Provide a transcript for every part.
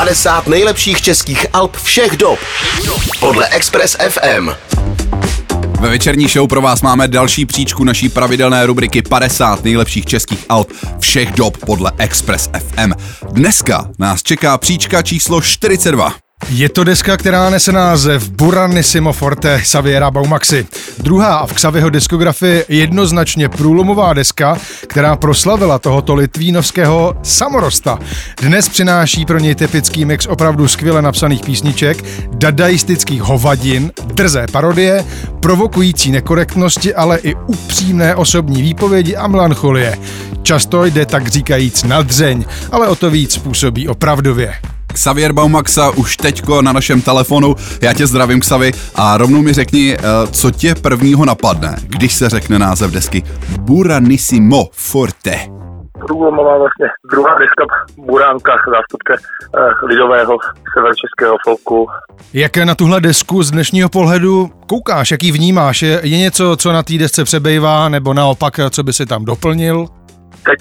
50 nejlepších českých alb všech dob podle Express FM. Ve večerní show pro vás máme další příčku naší pravidelné rubriky 50 nejlepších českých alb všech dob podle Express FM. Dneska nás čeká příčka číslo 42. Je to deska, která nese název Buranissimo Forte Saviera Baumaxi. Druhá v Xaviho diskografii jednoznačně průlomová deska, která proslavila tohoto litvínovského samorosta. Dnes přináší pro něj typický mix opravdu skvěle napsaných písniček, dadaistických hovadin, drzé parodie, provokující nekorektnosti, ale i upřímné osobní výpovědi a melancholie. Často jde tak říkajíc na dřeň, ale o to víc působí opravdově. Xavier Baumaxa už teďko na našem telefonu. Já tě zdravím, Xavi, a rovnou mi řekni, eh, co tě prvního napadne, když se řekne název desky Buranissimo Forte. Průlomová vlastně druhá deska Buránka, zástupce eh, lidového severočeského folku. Jak na tuhle desku z dnešního pohledu koukáš, jaký vnímáš? Je, je něco, co na té desce přebejvá, nebo naopak, co by si tam doplnil? Teď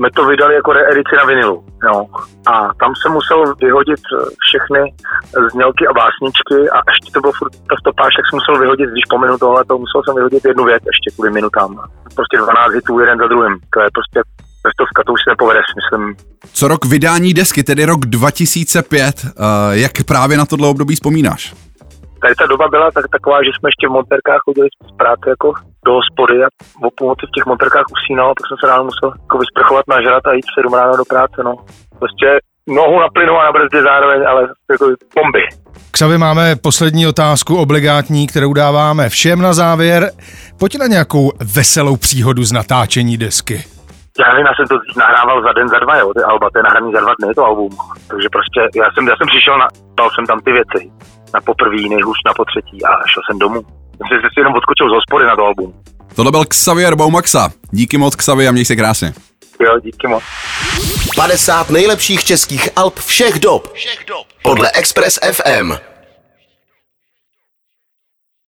jsme to vydali jako reedici na vinilu. Jo. A tam se musel vyhodit eh, všechny znělky a básničky a ještě to bylo furt ta stopáž, tak jsem musel vyhodit, když pominu tohle, to musel jsem vyhodit jednu věc ještě kvůli minutám. Prostě 12 hitů jeden za druhým. To je prostě Pestovka, to už se nepovede, myslím. Co rok vydání desky, tedy rok 2005, uh, eh, jak právě na tohle období vzpomínáš? Tady ta doba byla tak, taková, že jsme ještě v monterkách chodili z práce jako do hospody a o půlnoci v těch monterkách usínal, pak jsem se ráno musel jako vysprchovat, nažrat a jít v 7 ráno do práce, no. Prostě nohu na plynu a na brzdě zároveň, ale jako bomby. K máme poslední otázku obligátní, kterou dáváme všem na závěr. Pojď na nějakou veselou příhodu z natáčení desky. Já nevím, já jsem to nahrával za den, za dva, jo, ty alba, to je nahraný za dva dny, to album. Takže prostě já jsem, já jsem přišel, na, dal jsem tam ty věci na poprvý, nejhůř na potřetí a šel jsem domů. Jsem si jenom odskočil z hospody na to album. Tohle byl Xavier Baumaxa. Díky moc Xavier a měj se krásně. Jo, díky moc. 50 nejlepších českých alb všech dob. Všech dob. Podle Express FM.